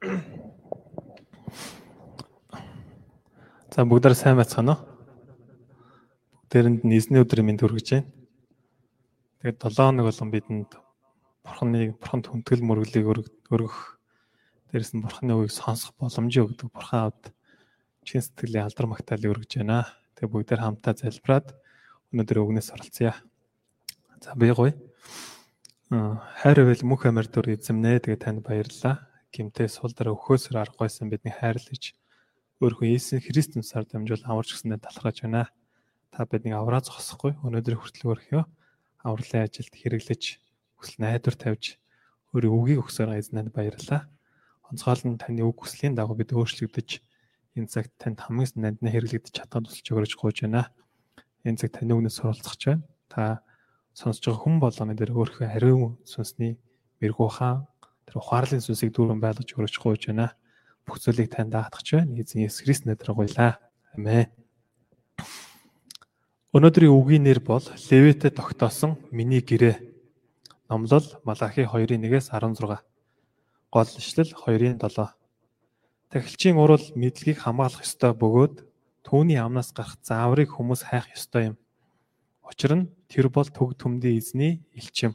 За бүгдээр сайн байцгаана уу? Бүгдээрэнд нь эзний өдрийн мэнд хүргэж байна. Тэгээд 7 хоног болон бидэнд бурханы бурханд хүндгэл мөрөглийг өргөх дээрэс нь бурханы үгийг сонсох боломжийг өгдөг бурхан авд чин сэтгэлийн алдар магтаалыг өргөж байна. Тэгээд бүгдээр хамтаа залбираад өнөөдөр өгнөөс оролцъя. За би гоё. Хайр байл мөнх амар дүр эзэмнэ. Тэгээд танд баярлалаа. Гимтээ сул дараа өхөөсөр аргагүйсэн бидний хайрлаж өөрхөн Иесус Христийн цаар дамжуул аварч гиснээр талархаж байна. Та биднийг авраа зогсохгүй өнөөдөр хүртэл өрхөө авралын ажилд хэрэглэж хүсэл найдвар тавьж өөрийн үгийг өгсөөр эзнэнд баярлалаа. Онцгойл нь таны үг хүслийн дагуу бид өөрчлөгдөж энэ цагт танд хамгийн нанднаа хэрэглэгдэж чадсан тусалж өгөрөж гуйж байна. Энэ цаг таны үгнээс суралцах байна. Та сонсож байгаа хүн болгоны дээр өөрийнхөө ариун сүнсний мэрэгүү хаан тэр ухаарлын сүнсийг дүүрэн байлгаж өргөж гуйж байна. Бүх зүйлийг танд даатгах байна. Эзэн Есүс Христ нэрээр гуйлаа. Амен. Өнөөдрийн үгийн нэр бол Левитэд тогтоосон миний гэрээ. Номлол Малахи 2:1-ээс 16. Гол ишлэл 2:7. Тахилчийн урал мэдлэгийг хамгаалах ёстой бөгөөд түүний амнаас гарах зааврыг хүмүүс хайх ёстой юм. Учир нь тэр бол төг төмдийн эзний элчим.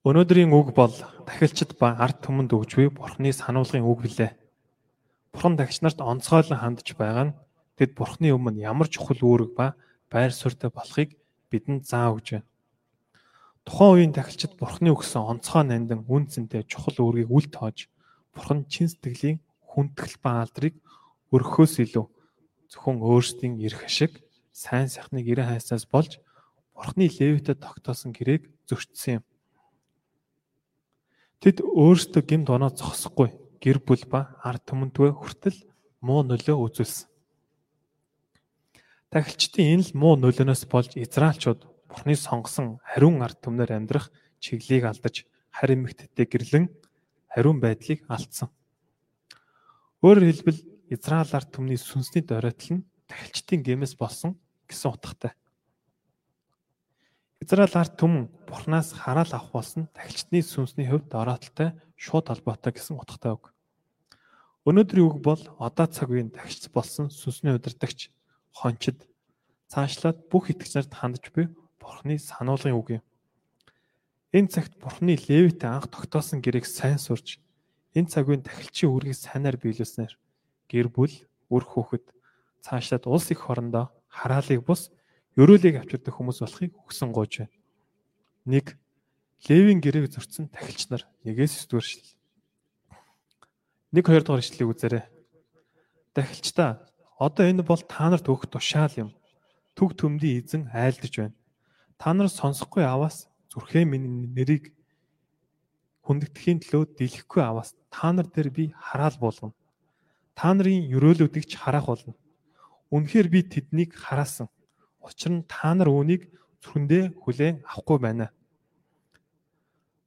Өнөөдрийн үг бол дахилчид ба ард түмэнд өгж буй Бурхны сануулгын үг билээ. Бурхан дахич нарт онцгойлон хандж байгаа нь тэд Бурхны өмнө ямар чухал үүрэг ба байр суурьтай болохыг бидэнд заа өгж байна. Тухайн үеийн дахилчид Бурхны өгсөн онцгой нандин үн цэнтэй чухал үүргийг үл тоож Бурхан чин сэтгэлийн хүндэтгэл ба алдрыг өргөхөөс илүү зөвхөн өөрсдийн эрх ашиг сайн сайхныг ирэн хайснаас болж Бурхны левитэд тогтоосон гэрээг зөрчсөн юм. Тэд өөрсдөө гимт оноо зогсохгүй гэр бүл ба ард түмэндээ хүртэл муу нөлөө үзүүлсэн. Тахилчдын энэ л муу нөлөөнөөс болж Израильчууд Бурхны сонгосон хариун ард түмнэр амьдрах чиглэлийг алдаж харин эмэгтэйтэй гэрлэн хариун байдлыг алдсан. Өөрөөр хэлбэл Израиль ард түмний сүнсний доройтол нь тахилчдын гэмээс болсон гэсэн утгатай. Израиль ард түмэн Бурханаас хараал авах болсон тахилчдын сүнсний хувьд дороотолтой шууд холбоотой гэсэн утгатай үг. Өнөөдрийн үг бол одоо цаг үеийн тахилч болсон сүнсний удирдагч, хончид цаашлаад бүх итгэж нарт хандж буй Бурханы сануулгын үг юм. Энэ цагт Бурханы Левитэй анх тогтоосон гэрээг сайн сурч энэ цаг үеийн тахилчийн үүргийг сайнаар биелүүлснээр гэр бүл, үр хүүхэд цаашлаад улс их хорондоо хараалыг бус ерөөлийг авчирдаг хүмүүс болохыг өгсөн гооч байна. 1. Левийн гэрээг зөрчсөн тахилч нар 1-с 9 дугаар шил. 1 2 дугаар ишлэлийг үзээрэй. Тахилчдаа одоо энэ бол та нарт өгөх тушаал юм. Түг төмдийн эзэн айлдж байна. Та нар сонсохгүй аваас зүрхээ минь нэрийг хүндэтгэхийн төлөө дэлгэхгүй аваас та нар дээр би хараал болгоно. Та нарын өрөөлүүдийг ч хараах болно. Үнэхээр би тэднийг хараасан. Учир нь та нар үүнийг зүрхэндээ хүлээн авахгүй байна.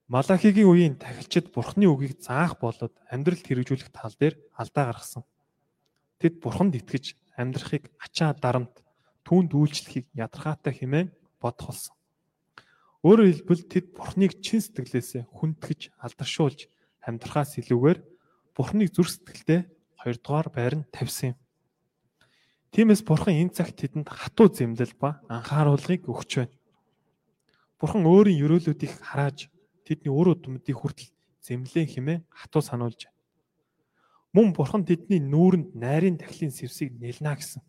Малахигийн үеийн тахилчид бурхны үгийг заах болоод амьдралд хэрэгжүүлэх тал дээр алдаа гаргасан. Тэд бурханд итгэж амьдрахыг ачаа дарамт түүнд үйлчлэхийг ядаргаатай хэмээн бодох болсон. Өөрөөр хэлбэл тэд Бурхныг чин сэтгэлээсээ хүндгэж алдаршуулж амьдрахаас илүүгээр Бурхныг зүр сэтгэлдээ хоёрдугаар байранд тавьсан юм. Тиймээс Бурхан энэ цагт тэдэнд хатуу зэмлэл ба анхааруулгыг өгч байна. Бурхан өөрийн өрөөлүүдийг харааж тэдний үр өдмөдийг хүртэл зэмлэн хэмээн хатуу сануулж байна. Мөн Бурхан тэдний нүүрэнд найрын тахлын сэвсийг нэлнэ гэсэн.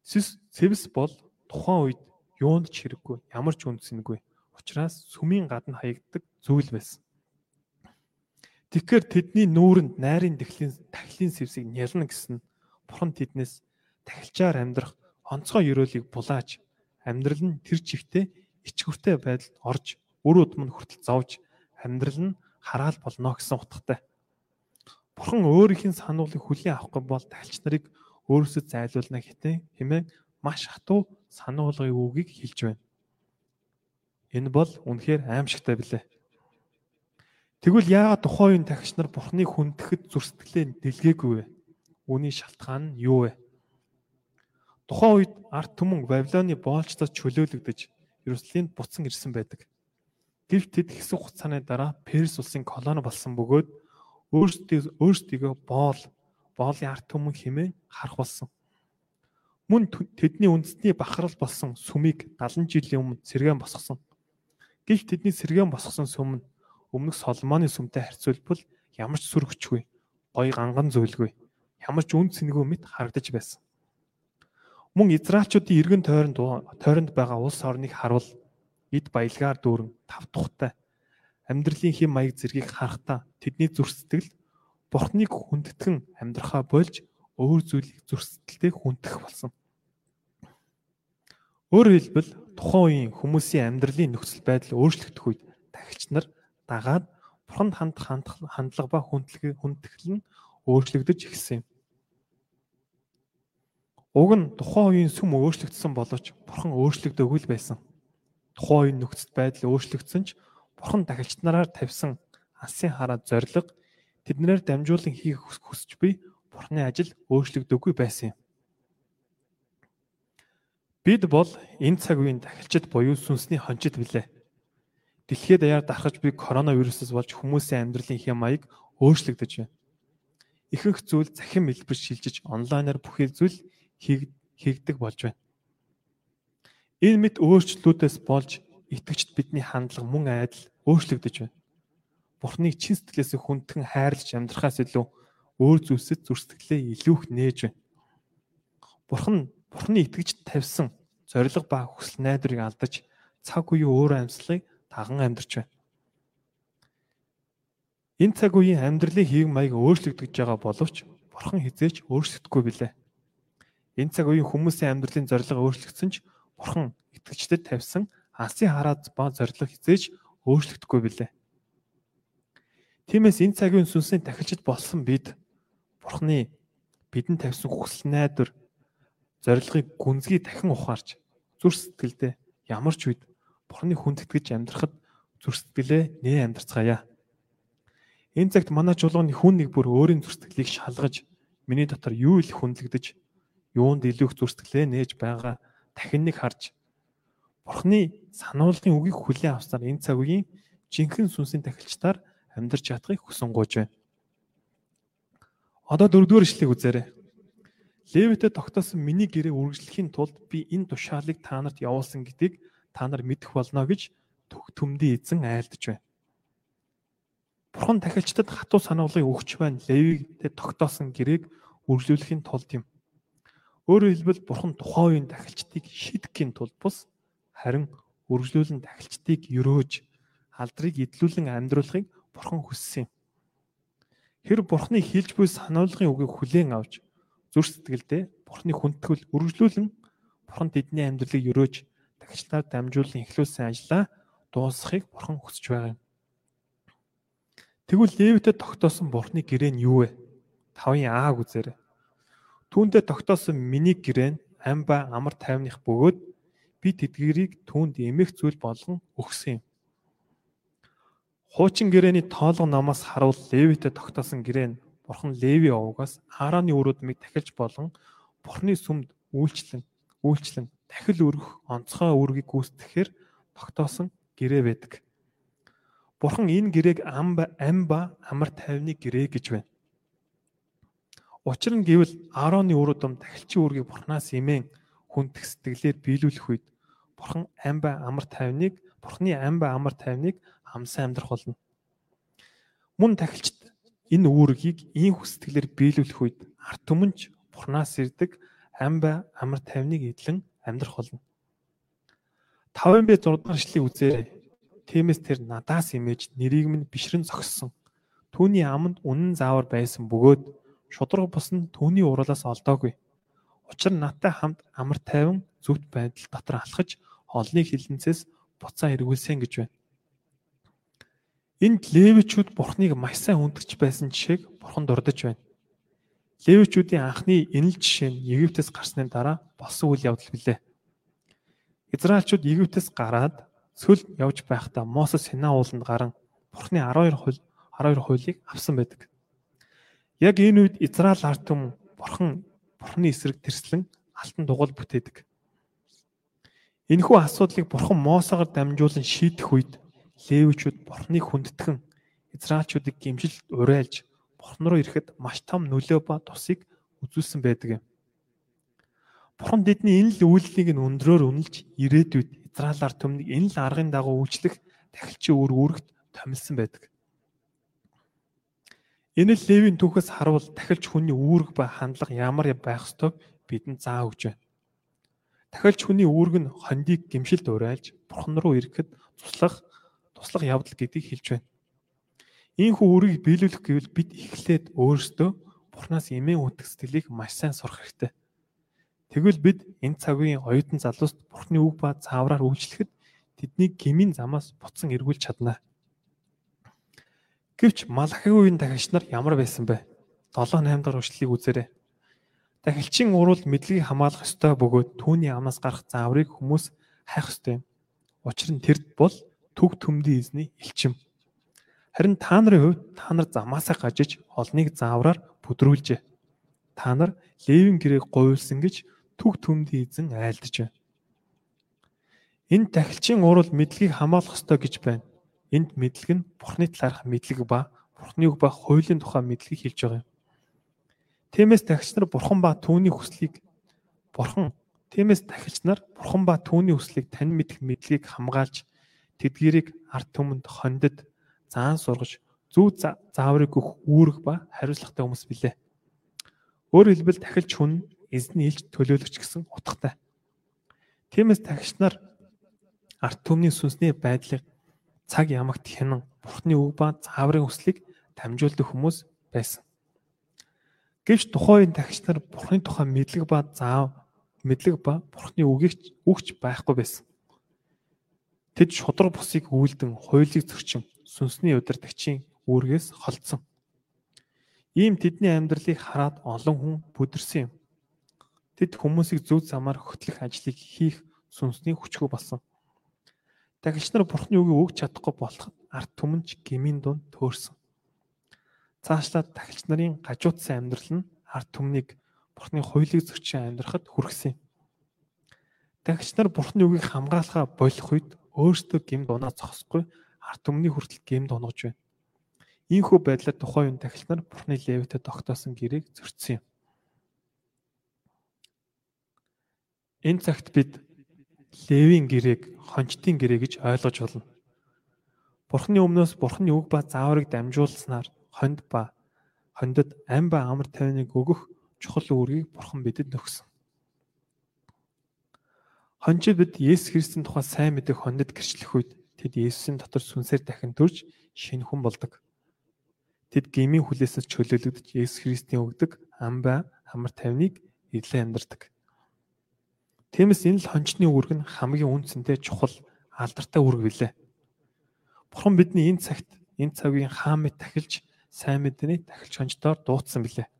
Сэвс бол тухайн үед юунд ч хэрэггүй, ямар ч үнцэнгүй. Учираас сүмийн гадна хаягддаг зүйл байсан. Тэгэхээр тэдний нүүрэнд найрын тахлын тахлын сэвсийг нялна гэсэн бурхан тэднээс тахилчаар амьдрах онцгой ёроолыг булааж амьдрал нь тэр чигтээ ичгүртэй байдалд орж үр удам нь хүртэл зовж амьдрал нь хараал болно гэсэн утгатай. Бурхан өөрийнх нь сануулгыг хүлээн авахгүй бол тахилч нарыг өөрөөсөө зайлуулна гэтээ хэмээн маш хатуу сануулгын үгийг хэлж байна. Энэ бол үнэхээр аимшигтай билээ. Тэгвэл яагаад тухайн үеийн тагч нар Бурхныг хүндэхэд зүрстгэлээ дэлгээгүй вэ? Үүний шалтгаан нь юу вэ? Тухайн үед арт түмэн Вавилоны боолчдод чөлөөлөгдөж Иерусалимд буцан ирсэн байдаг. Гэвч тэд хэсэг хугацааны дараа Перс улсын колони болсон бөгөөд өөрсдөө өөрсдийгөө боол боолын арт түмэн хэмээн харах болсон. Мөн тэдний үндэсний бахарал болсон сүмийг 70 жилийн өмнө сэргэн босгосон. Гэвч тэдний сэргэн босгосон сүм нь өмнөх Соломоны сүмтэй харьцуулбал ямар ч сүргчгүй, гоё ганган зүйлгүй, ямар ч үн цэнгүй мэт харагдаж байсан. Мөн Израильчуудын эргэн тойронд тойронд байгаа улс орныг харуул эд баялгаар дүүрэн тав тухтай амьдралын хэм маяг зэргийг харахтаа тэдний зүрх сэтгэл Бурхныг хүндэтгэн амьдрахаа болж өөр зүйлийг зүрх сэтгэлдээ хүндэх болсон. Өөрөөр хэлбэл тухайн үеийн хүмүүсийн амьдралын нөхцөл байдал өөрчлөгдөх үед тагч нар дагаад бурханд хандах хандлага ба хүндэтгэл нь өөрчлөгдөж эхэлсэн юм. Уг нь тухайн үеийн сүм өөрчлөгдсөн боловч бурхан өөрчлөгдөөгүй л байсан. Тухайн үеийн нөхцөл байдал өөрчлөгдсөн ч бурхан тагч нараар тавьсан алсын хараа зориг тэднээр дамжуулан хийх хүсч буй бурханы ажил өөрчлөгдөөгүй байсан юм. Бид бол энэ цаг үеийн тахилчид буюу сүнсний хончид билээ. Дэлхийд даяар дарахж буй коронавирусээс болж хүмүүсийн амьдралын хэм маяг өөрчлөгдөж байна. Ихэнх зүйл захин хэлбэр шилжиж онлайнаар бүхий зүйл хийгдэг болж байна. Энэ мэт өөрчлөлтүүдээс болж итгэгчд бидний хандлага мөн айдал өөрчлөгдөж байна. Бурхныг чин сэтгэлээс хүндхэн хайрлаж амьдрахаас илүү өөр зүйлсэд зүр сэтгэлээ илүү их нээж байна. Бурхан Бурхны итгэж тавьсан зориг ба хүсэл найдварыг алдаж цаг үеийн өөр амьслыг таган амьдарч байна. Энэ цаг үеийн амьдралын хэв маяг өөрчлөгдөж байгаа боловч Бурхан хизээч өөрчлөгдөхгүй билээ. Энэ цаг үеийн хүмүүсийн амьдралын зориг өөрчлөгдсөн ч Бурхан итгэгчдэд тавьсан алсын хараад ба зориг хизээч өөрчлөгдөхгүй билээ. Тиймээс энэ цагийн сүнсний тахилчд болсон бид Бурханы бидэнд тавьсан хүсэл найдвар зорилгыг гүнзгий дахин ухаарч зүр сэтгэлдээ ямар ч үед Бурхны хүндэтгэж амьдрахад зүр сэтгэлээ нээ амьдарцгаая. Энэ цагт манай чуулганы хүн нэг бүр өөрийн зүр сэтгэлийг шалгаж миний дотор юу их хүндлэгдэж юунд илүү их зүр сэтгэлээ нээж байгаа дахин нэг харж Бурхны сануулгын үгийг хүлээн авснаар энэ цаг үеийн жинхэнэ сүнсийн тахилчдаар амьдарч чадахыг хүсэн гуйж байна. Одоо дөрөвдүгээр ишлэгийг үзээрэй. Левитэд тогтоосон миний гэрээ үргэлжлэхийн тулд би энэ тушаалыг та нарт явуулсан гэдгийг та нар мэдэх болно гэж төг төмдийн эзэн айлдж байна. Бурхан тахилчдад хатуу сануулгыг өгч байна. Левитэд тогтоосон гэрээг үргэлжлүүлэхийн тулд юм. Өөрөөр хэлбэл Бурхан тухайн үеийн тахилчдыг шийдэхийн тулд бус харин үргэлжлүүлэн тахилчдыг өрөөж алдрыг идлүүлэн амьдруулахыг Бурхан хүссэн юм. Тэр Бурханы хилж буй сануулгын үгийг хүлээн авч зүр сэтгэлдээ Бурхны хүндтгэл үргэлжлүүлэн Бурхан тэдний амьдралыг өрөөж тагчлаар дамжуулан эхлүүлсэн ажлаа дуусгахыг Бурхан хүсэж байгаа юм. Тэгвэл Левитэд тогтоосон Бурхны гэрээ нь юу вэ? 5-ын А-г үзээрэй. Түүндээ тогтоосон миний гэрээ нь ам ба амар тайвных бөгөөд би тэдгэрийг түүнд эмэх зүйл болгон өгсөн юм. Хуучин гэрээний тоолго намаас харуул Левитэд тогтоосон гэрээ нь Бурхан Леви овгоос Аароны өрөөдмийг тахилж болон Бурханы сүмд үйлчлэн үйлчлэн дахил өргөх онцгой үүргийг гүйцэтгэхээр тогтоосон гэрээ байдаг. Бурхан энэ гэрээг ам ам ба амар тайвны гэрээ гэж байна. Учир нь гэвэл Аароны өрөөдөм тахилчийн үүргийг Бурханаас имэн хүндэх сэтгэлээр биелүүлэх үед Бурхан ам ба амар тайвныг Бурханы ам ба амар тайвныг амсан амьдрах болно. Мөн тахилчд Энэ үүргийг ийм хүсэтгэлээр биелүүлэх үед арт түмэнч Бурханаас ирдэг амба амар тайвныг эдлэн амьдрах болно. 5-ын бэ 6 дахь ишлэгийг үзээрэй. Тиймээс тэр надаас имэж нэрийг минь бишрэн зогссон. Түүний аманд үнэн заавар байсан бөгөөд шудраг бус нь түүний уруулаас олдоогүй. Учир нь надтай хамт амар тайван зөвхт байдал дотор алхаж олныг хилэнцээс буцаа эргүүлсэн гэж байна. Энд левичүүд бурхныг маш сайн хүндэж байсан жишээг бурхан дурдж байна. Левичүүдийн анхны энэл жишээ нь Египтээс гарсны дараа болсон үйл явдал билээ. Израильчууд Египтээс гараад цөл явж байхдаа Мосес Синаа ууланд гарan бурхны 12 хууль 12 хуулийг авсан байдаг. Яг энэ үед Израиль ард түмэн бурхан бурхны эсрэг тэрслэн алтан дугуйл бүтээдэг. Энэхүү асуудлыг бурхан Мосогоор дамжуулан шийдэх үед Левичүүд Бурхныг хүндэтгэн Израильчуудыг гимжилт урайлж Бурхан руу ирэхэд маш том нөлөө ба тусыг үзүүлсэн байдаг юм. Бурхан тэдний энэ л үйлдлийг нь өндрөөр үнэлж ирээдүйд Израиль ард түмнийг энэ л аргын дагуу үйлчлэх тахилчийн үр үүрэгт томилсон байдаг. Энэ л Левийн түүхээс харуул тахилч хүний үүрэг ба хандлага ямар байх ёстойг бидэнд заа өгч байна. Тахилч хүний үүрэг нь хондийг гимшилд урайлж Бурхан руу ирэхэд туслах туслах явдал гэдгийг хэлж байна. Ийхүү үрийг биелүүлэх гэвэл бид эхлээд өөрсдөө Бурханаас эмээ үтг сэтгэлийг маш сайн сурах хэрэгтэй. Тэгвэл бид энэ цагийн оюутан залууст Бурхны үг ба заавраар үйлчлэхэд тэдний гмийн замаас буцан эргүүлж чадна. Гэвч Малахигийн дахилч нар ямар байсан бэ? 7 8 дахь өшлийг үзээрэй. Дахилчийн урал мэдлэгийг хамгаалах ёстой бөгөөд түүний амнаас гарах зааврыг хүмүүс хайх ёстой юм. Учир нь тэрд бол төг төмдийн эзний элчим. Харин та нарын хувьд та нар замаасаа гажиж олныг заавраар бүдрүүлжээ. Та нар Левийн гэрээг говьлсон гэж төг төмдийн эзэн айлдж байна. Энэ тахилчийн урал мэдлэгийг хамгаалах ёстой гэж байна. Энд мэдлэг нь Бурхны талаарх мэдлэг ба Бурхны үг ба хуулийн тухай мэдлэгийг хэлж байгаа юм. Тиймээс тахилч нар Бурхан ба түүний хүслийг Бурхан Тиймээс тахилч нар Бурхан ба түүний хүслийг тань мэдэх мэдлэгийг хамгаалж тэдгэрийг арт түмэнд хондод заан сургаж зөв зааврыг өгөх үүрэг ба хариуцлагатай хүмүүс билээ. Өөрөөр хэлбэл тахилч хүн эзний илж төлөөлөгч гэсэн утгатай. Тиймээс тахилч нар арт түмний сүнсний байдлыг цаг ямагт хянан Бурхны үг ба зааврын хүслийг дамжуулдаг хүмүүс байсан. Гэвч тухайн тагч нар Бурхны тухай мэдлэг ба заав мэдлэг ба Бурхны үгийг үгч байхгүй байсан. Тэд шудраг бусыг үйлдэн хуулийг зөрчин сүнсний удирдагчийн үүргээс холдсон. Ийм тэдний амьдралыг хараад олон хүн бүдэрсэн юм. Тэд хүмүүсийг зөв замаар хөтлөх ажлыг хийх сүнсний хүчгүй болсон. Тагилч нар бурхны үгийг өгч чадахгүй болоход арт түмэнч гмийн дунд төөрсөн. Цаашлаад тагилч нарын гажуудсан амьдрал нь арт түмнийг бурхны хуулийг зөрчин амьдрахад хүргэсэн юм. Тагилч нар бурхны үгийг хамгаалахаа болох үед өөрсдөө гимд унаа зогсохгүй арт өмнөний хүртэл гэмд онгож байна. Ийхүү байдлаар тухайн үн тахилч нар Бурхны левитэд тогтоосон гэрээг зөрчсөн юм. Энэ цагт бид левийн гэрээг хончтын гэрээ гэж ойлгож болно. Бурхны өмнөөс Бурхны үг ба зааврыг дамжуулснаар хонд ба хондод ам ба амар тайвныг өгөх чухал үүргийг Бурхан бидэд өгсөн. Хончид бид Есүс Христийн тухай сайн мэдээ хондод гэрчлэх үед Тэд Есүсийн дотор сүнсээр дахин төрж шинэ хүн болдог. Тэд гмийн хүлээсээс чөлөөлөгдөж Есүс Христийн өгдөг амбай амар тайвныг эдлээ амьдардаг. Тиймээс энэ л хончны үүрэг нь хамгийн үнцэнтэй чухал алдартай үүрэг билээ. Бурхан бидний энэ цагт энэ цагийн хаан мэд тахилж сайн мэдний тахилч хончдоор дуудсан билээ.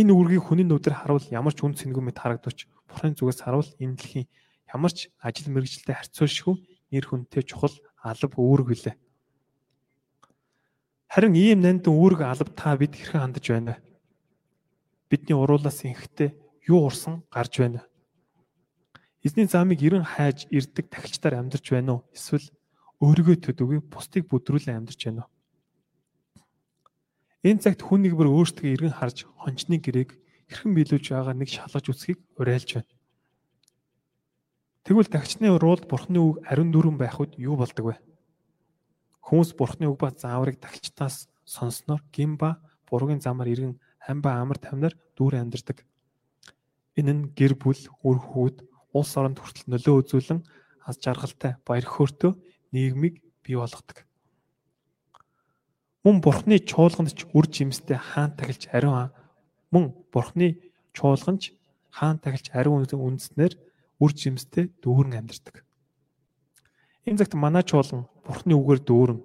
Энэ үүргийг хүний нүдээр харуул ямар ч үн цэнгүй мэд харагдвч Бурханы зүгээс харуул энэ дэлхийн ямар ч ажил мэргэжилтэд харьцуулшгүй нэр хүнтэй чухал алба үүрэг билээ. Харин ийм нандин үүрэг алба та бид хэрхэн хандаж байна вэ? Бидний уруулаас инхтэй юу урсан гарч байна вэ? Эзний замыг ерөн хайж ирдэг тагчдаар амьдарч байна уу? Эсвэл өөрийгөө төдөвгүй бусдыг бүдрүүлэн амьдарч байна уу? Энэ цагт хүн нэг бүр өөртөө эргэн харж хончны гэрээг хэрхэн биелүүлж байгаа нэг шалгаж үсгийг уриалж байна. Тэгвэл дагчны урууд бурхны үг ариун дүрэн байх үед юу болдог вэ? Хүмүүс бурхны үг ба зааврыг дагчтаас сонсноор гин ба буруугийн замаар иргэн хам ба амар тамнаар дүүр амьдардаг. Энэ нь гэр бүл, үр хүүд, улс оронд хүртэл нөлөө үзүүлэн аз жаргалтай баяр хөөртэй нийгмийг бий болгодог. Мөн бурхны чуулганд ч үр жимстэй хаан тахилч ариун мөн бурхны чуулганч хаан тахилч ариун үндэснэр үр жимстэй дүүрэн амьдардаг. Энэ цагт манай чуулган Бурхны үгээр дүүрэн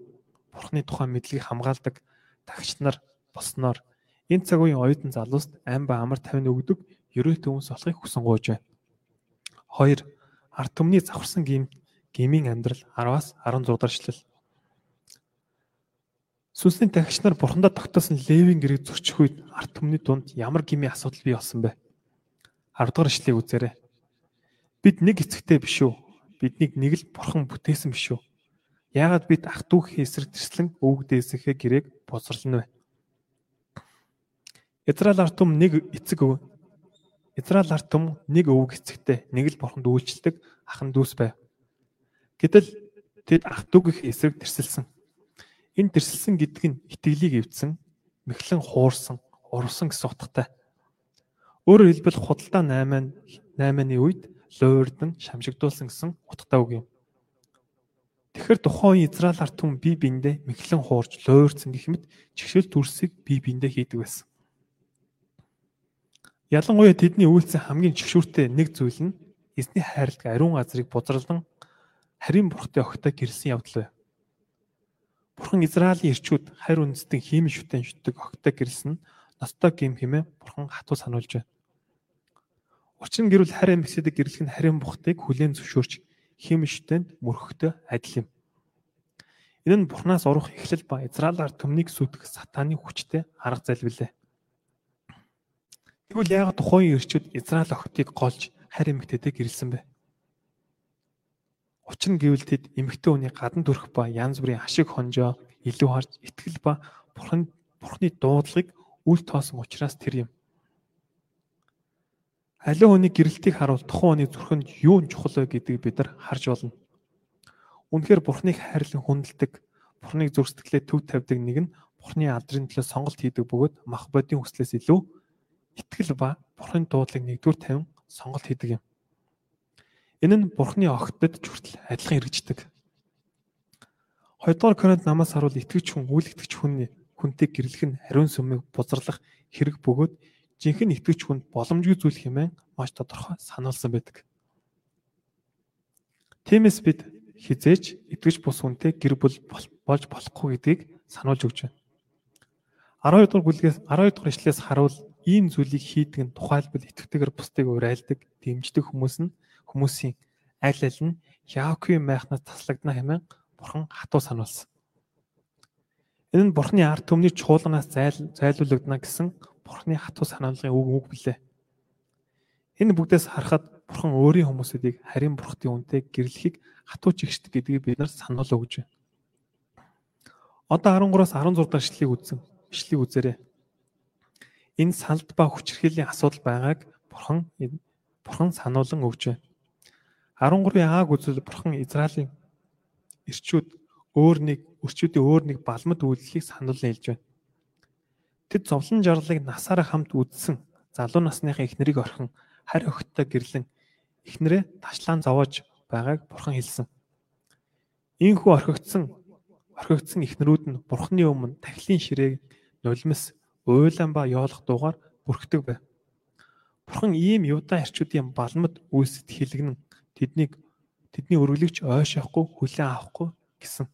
Бурхны тухай мэдлэгийг хамгаалдаг тагч нар болсноор энэ цаг үеийн оюутан залууст ам ба амар тавин өгдөг ерөө төвөнс болохыг хүсэн гуйж байна. 2. Ард түмний завхарсан гим гмийн амьдрал 10-аас 16 дахь эшлэл. Сүнсний тагч нар бурхандаа тогтоосон левийн гэрийг зөрчих үед ард түмний дунд ямар гмийн асуудал бий болсон бэ? 10 дахь эшлэлийг үзээрэй. Бид нэг эцэгтэй биш үү? Биднийг нэг л бурхан бүтээсэн биш үү? Яагаад бид ах дүүхийн эсрэг тэрслэн өвөг дээсэхээ гэрээг босрлно вэ? Израиль ард түмэн нэг эцэг өв. Израиль ард түмэн нэг өвөг эцэгтэй нэг л бурханд үйлчлдэг ахын дүүс байв. Гэтэл тэд ах дүүгийнх эсрэг тэрсэлсэн. Энэ тэрсэлсэн гэдэг нь итгэлийг эвдсэн, мэхлэн хуурсан, урвсан гэсэн утгатай. Өөрөөр хэлбэл худалдаа 8 8-ны үед луурдан шамжигдуулсан гэсэн утгатай үг юм. Тэгэхээр тухайн Израиль ард түмэн бие биендээ мэхлэн хуурж луурсан гэх мэт чигшэл дүрсийг бие биендээ хийдэг байсан. Ялангуяа тэдний үйлцэн хамгийн чигшүүртэй нэг зүйл нь эзний хайрладаг ариун газрыг бузралдан харийн бурхтай огтой гэрэлсэн явдал байв. Бурхан Израилийн ирчүүд хайр үндэстэн хиймэл шүтэн шүтдэг огтой гэрэлсэн ностой гим хэмээн бурхан хатуу сануулж байна. Учир нь гэрүүл харийн мэсэдэг гэрлэх нь харийн бухтыг хүлээн зөвшөөрч хиймэл шүтэнд мөрөхтэй адил юм. Энэ нь бурхнаас урах эхлэл ба Израилаар төмнийг сүтгэх сатааны хүчтэй арга зал билээ. Тэгвэл яагаад тухайн ирчүүд Израиль охтыг голж харь эмэгтэйдээ гэрэлсэн бэ? Учир нь гэвэл тэд эмэгтэй хүний гадна төрөх ба янз бүрийн ашиг хонжоо илүү харж итгэл ба бурхан бурхны дуудлагыг үл тоосон учраас тэр юм. Аливаа хүний гэрэлтийг харуул тухайн хүний зүрхэнд юу нь чухал вэ гэдгийг бид нар харж болно. Үнэхээр бурхныг хайрлан хүндэлдэг, бурхныг зүрх сэтгэлээ төв тавьдаг нэг нь бурхны алдрын төлөө сонголт хийдэг бөгөөд мах бодийн хүслээс илүү итгэл ба бурхын дуудлагыг нэгдүгээр тавин сонголт хийдэг юм. Энэ нь бурхны огтд хүртэл адилхан хэрэгждэг. Хоёрдугаар Коринт намаас харуул итгэж хүн үйл итгэж хүн хүнтэй гэрлэх нь ариун сүмийг бузарлах хэрэг бөгөөд жинхэнэ итгэж хүнд боломжгүй зүйл хэмээн маш тодорхой сануулсан байдаг. Тиймээс бид хизээж итгэж бус хүнтэй гэр бүл болж болохгүй гэдгийг сануулж өгч байна. 12 дугаар бүлгээс 12 дугаар ишлээс харуул ийм зүйлийг хийдэг нь тухайлбал итгэвтэйгээр бусдыг урайлдаг, дэмждэг хүмүүс нь хүмүүсийн аль аль нь Яаковын майхнаас таслагдана хэмээн бурхан хатуу сануулсан. Энэ нь бурхны ард түмний чуулганаас зайл зайлуулагдана гэсэн бурхны хатуу санаалгын үг үг билээ. Энэ бүгдээс харахад бурхан өөрийн хүмүүсүүдийг харин бурхтын үнтэй гэрлэхийг хатуу чигшдэг гэдгийг бид нар сануул өгж байна. Одоо 13-аас 16 дахь ишлэгийг үзсэн. Ишлэгийг үзээрэй энэ салд ба хүчирхийллийн асуудал байгааг бурхан бурхан сануулan өгч байна. 13-ийн ааг үзэл бурхан Израилийн ирчүүд өөр нэг өрчүүдийн өөр нэг балмад үйлдэлийг сануулan хэлж байна. Тэд зовлон жарлыг насаараа хамт үдсэн залуу насныхаа эхнэрийг орхин харь өгтөй гэрлэн эхнэрээ ташлаан зовоож байгааг бурхан хэлсэн. Ийхүү орхигдсон орхигдсон эхнэрүүд нь бурханы өмнө тахилын ширээг нулимс уйлан ба yoолох дуугаар бүрхдэг байв. Бурхан ийм юуда арчуудын балмад үйлсэд хилэгнэн тэднийг тэдний өргөлөгч ойшоохгүй хүлээн авахгүй гэсэн.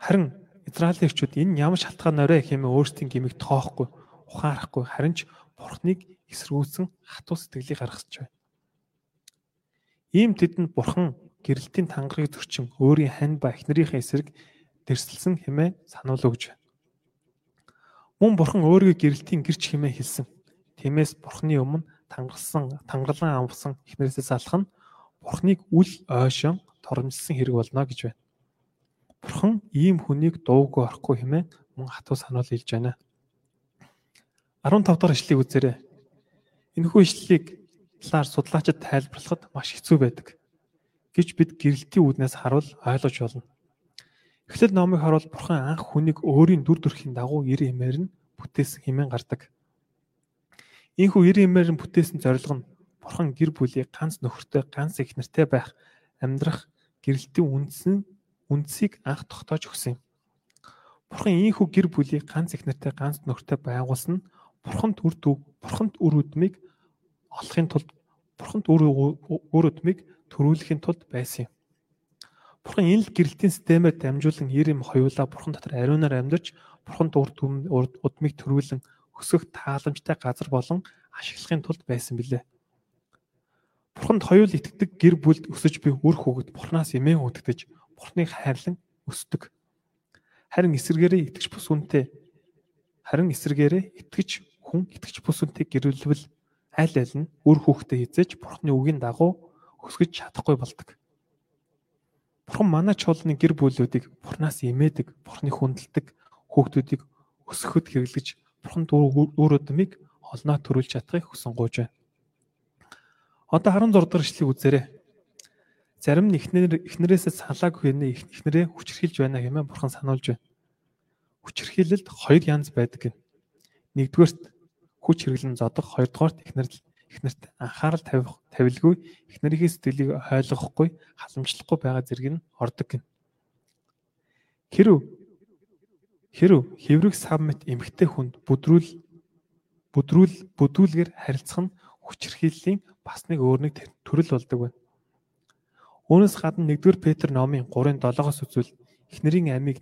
Харин Израилийн эрчүүд энэ ямар шалтгаан орой хэмээн өөрсдийн гимиг тоохгүй, ухаарахгүй харин ч Бурхныг эсрүүцэн хатуу сэтгэлийг гаргасч байна. Ийм тэдэнд Бурхан гэрэлтийн тангарыг зөрчин өөрийн хань ба эхнэрийнхээ эсрэг дэрсэлсэн хэмээн сануул өгж байна. Мөн бурхан өөрийгөө гэрэлтийн гэрч хэмээн хэлсэн. Тиймээс бурханы өмнө тангарсан, тангалан амвсан эхнэрээсээ салах нь бурханыг үл ойшон торомжилсан хэрэг болно гэж байна. Бурхан ийм хүнийг дуугүй орохгүй хэмээн мөн хатуу санаал хэлж байна. 15 дахь ишлэгийг үзээрэй. Энэхүү ишлэлийг талаар судлаачид тайлбарлахад маш хэцүү байдаг. гэж бид гэрэлтийн үүднээс харуул ойлгож болно. Эхлэл номыг харуул бурхан анх хүнийг өөрийн дүр төрхийн дагуу ир эмээр нь бүтээсэн хэмээн гардаг. Ийхүү ир эмээр нь бүтээсэн зорилго нь бурхан гэр бүлийг ганц нөхөртэй, ганц их нартай байх амьдрах гэрэлтийн үндсэн үндсийг анх тогтоож өгсөн юм. Бурхан ийхүү гэр бүлийг ганц их нартай, ганц нөхөртэй байгуулсан нь бурханд үр төв, бурханд үр өдмийг олохын тулд бурханд үр өдмийг төрүүлэхийн тулд байсан юм. Бурхан энэ л гэрэлтийн системээр дамжуулан ир юм хоёулаа бурхан дотор ариунаар амьдарч бурханд урд удмыг төрүүлэн өсгөх тааламжтай газар болон ашиглахын тулд байсан билээ. Бурханд хоёул итгэдэг гэр бүлд өсөж буй үр хөвгөд бурхнаас эмээ хөдөгдөж бурхныг хайрлан өсдөг. Харин эсэргээрээ итгэж бус үнтэй харин эсэргээрээ итгэж хүн итгэж бус үнтэй гэрүүлвэл аль аль нь үр хөвгтэй хизээж бурхны үгийн дагуу өсгөж чадахгүй болдог. Бурхан манай чуулганы гэр бүлүүдийг Бурханаас имээдэг, Бурханы хүндэлдэг хүүхдүүдийг өсгөхөд хэрэглэж Бурхан үр өдмийг олноо төрүүлж чадахыг хүсэн гуйж байна. Одоо 16 дахь эшлэгийг үзээрэй. Зарим нь эхнэр эхнэрээсээ салаагүй нэ эхнэрээ хүчрхийлж байна хэмээн Бурхан сануулж байна. Хүчрхийлэлд хоёр янз байдаг гэнэ. Нэгдүгээрт хүч хэрэглэн зодох, хоёрдугаарт эхнэрд эхнэрт анхаарал тавих тавилгүй эхнэрийнхээ сэтгэлийг ойлгохгүй халамжлахгүй байгаа зэрэг нь ордог гин. Хэрв хэрв хэврэг савмит эмгтэй хүнд бүдрүүл бүдрүүл бүдүүлгээр харилцах нь хүчрхийллийн бас нэг өөр нэг төрөл болдог байна. Үүнээс гадна 1-р Петр номын 3:7-оос үзвэл эхнэрийн амийг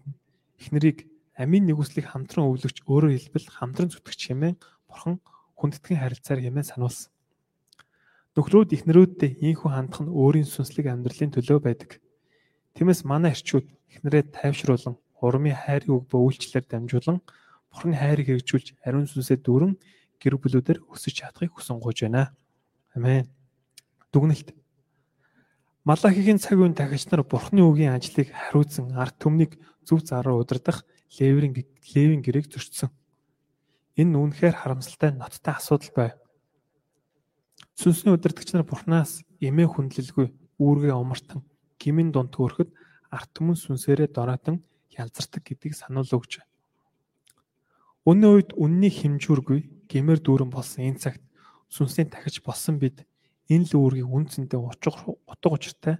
эхнэрийг амийн нэгүслийг хамтран өвлөгч өөрөөр хэлбэл хамтран зүтгэж хэмээн бурхан хүндэтгэн харилцаар хэмээн сануулсан. Нөхрүүд эхнэрүүддээ ийхүү хандах нь өөрийн сүнслэг амьдралын төлөө байдаг. Тиймээс манай эрчүүд эхнэрээ тайвшруулан урмын хайрын үг ба үйлчлэлээр дамжуулан Бурхны хайрыг хэрэгжүүлж ариун сүнсээ дүүрэн гэр бүлүүдээр өсөж чадахыг хүсэн гуйж байна. Амен. Дүгнэлт. Малахигийн цаг үеийн дахиж нар Бурхны үгийн ажлыг хариуцсан арт түмнийг зөв зараар удирдах Левийн Левийн гэрээг зөрчсөн. Энэ үнэхээр харамсалтай ноцтой асуудал байв. Сүнсний удирдагч нар Бурханаас эмээ хүндлэлгүй үүргээ омартан гимэн дунд төөрөхөд арт түмэн сүнсээрээ дороотон ялзардаг гэдгийг сануул өгч. Үнэн үед үнний хэмжүүргүй гимээр дүүрэн болсон энэ цагт сүнсний тахиж болсон бид энэ л үүргийг үнцэндээ утга учиртай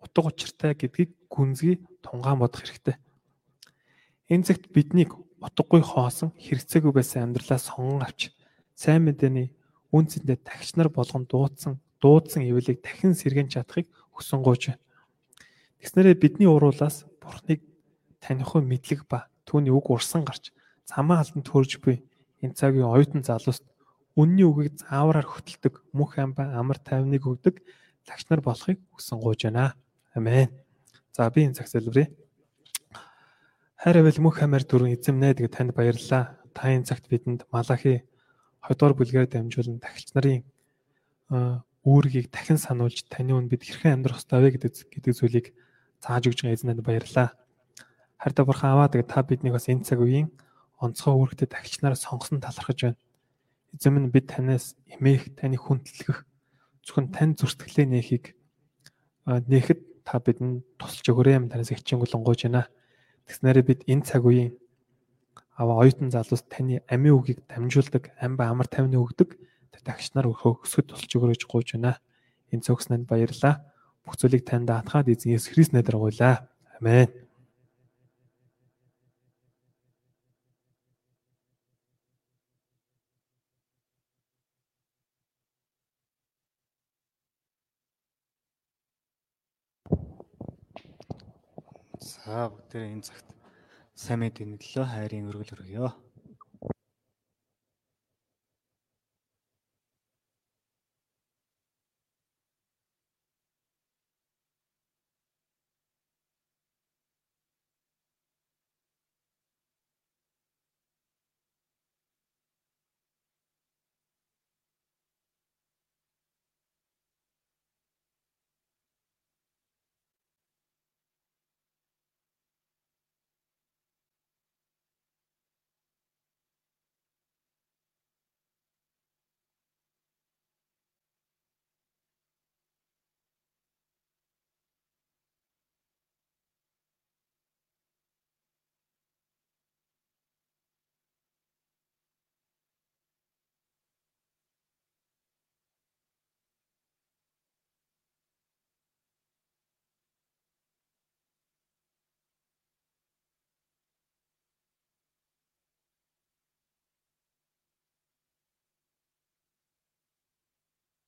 утга учиртай гэдгийг гүнзгий тунгаан бодох хэрэгтэй. Энэ цагт биднийг утгагүй хоосон хэрэгцээгүй байсан амьдралаа сонгон авч сайн мэдээний үнцэндээ тагч нар болгон дуудсан дуудсан ивэлийг дахин сэргэн чадахыг хүсэн гуйж байна. Тэгснээрээ бидний уруулаас Бурхныг таних мэдлэг ба түүний үг урсан гарч замаа алдан төрж буй энэ цагийн оюутан залууст үнний үгийг заавраар хөтэлдэг мөх амба амар тайвныг өгдөг лагч нар болохыг хүсэн гуйж байна. Амен. За би энэ цаг залбирая. Хайр авил мөх амаар дөрвөн эзэмнэ гэдэг танд баярлалаа. Та энэ цагт бидэнд Малахи 2 дугаар бүлгээр дамжуулан тахилч нарын үүргийг дахин сануулж таны үн бид хэрхэн амьдрах ёстой вэ гэдэг гэдэг зүйлийг зааж өгж байгаа эзнэд баярлалаа. Харин бурхан аваа тэгээ та биднийг бас энэ цаг үеийн онцгой үүрэгтэй тахилч нараа сонгосон талархаж байна. Эзэм нь бид танаас эмээх, таны хүндлэх зөвхөн тань зөрсгөлээ нээхийг нээхэд та бидэнд тусалж өгөөрэй юм танаас хичээнгүлэн гуйж байна. Тэгснээрээ бид энэ цаг үеийн аваа оюутан залуус таны амийн үгийг дамжуулдаг ам ба амар тайвны өгдөг тагч нар өсгөд тусалж өгөрөж гуйж байна. Энэ цогцсонд баярлаа. Бүх зүйлийг танд даатгаад эзэн Есүс Христ нэрээр гуйлаа. Амен. За бүгдээ энэ цагт сайн мэдээний төлөө хайрын өргөл өргөё.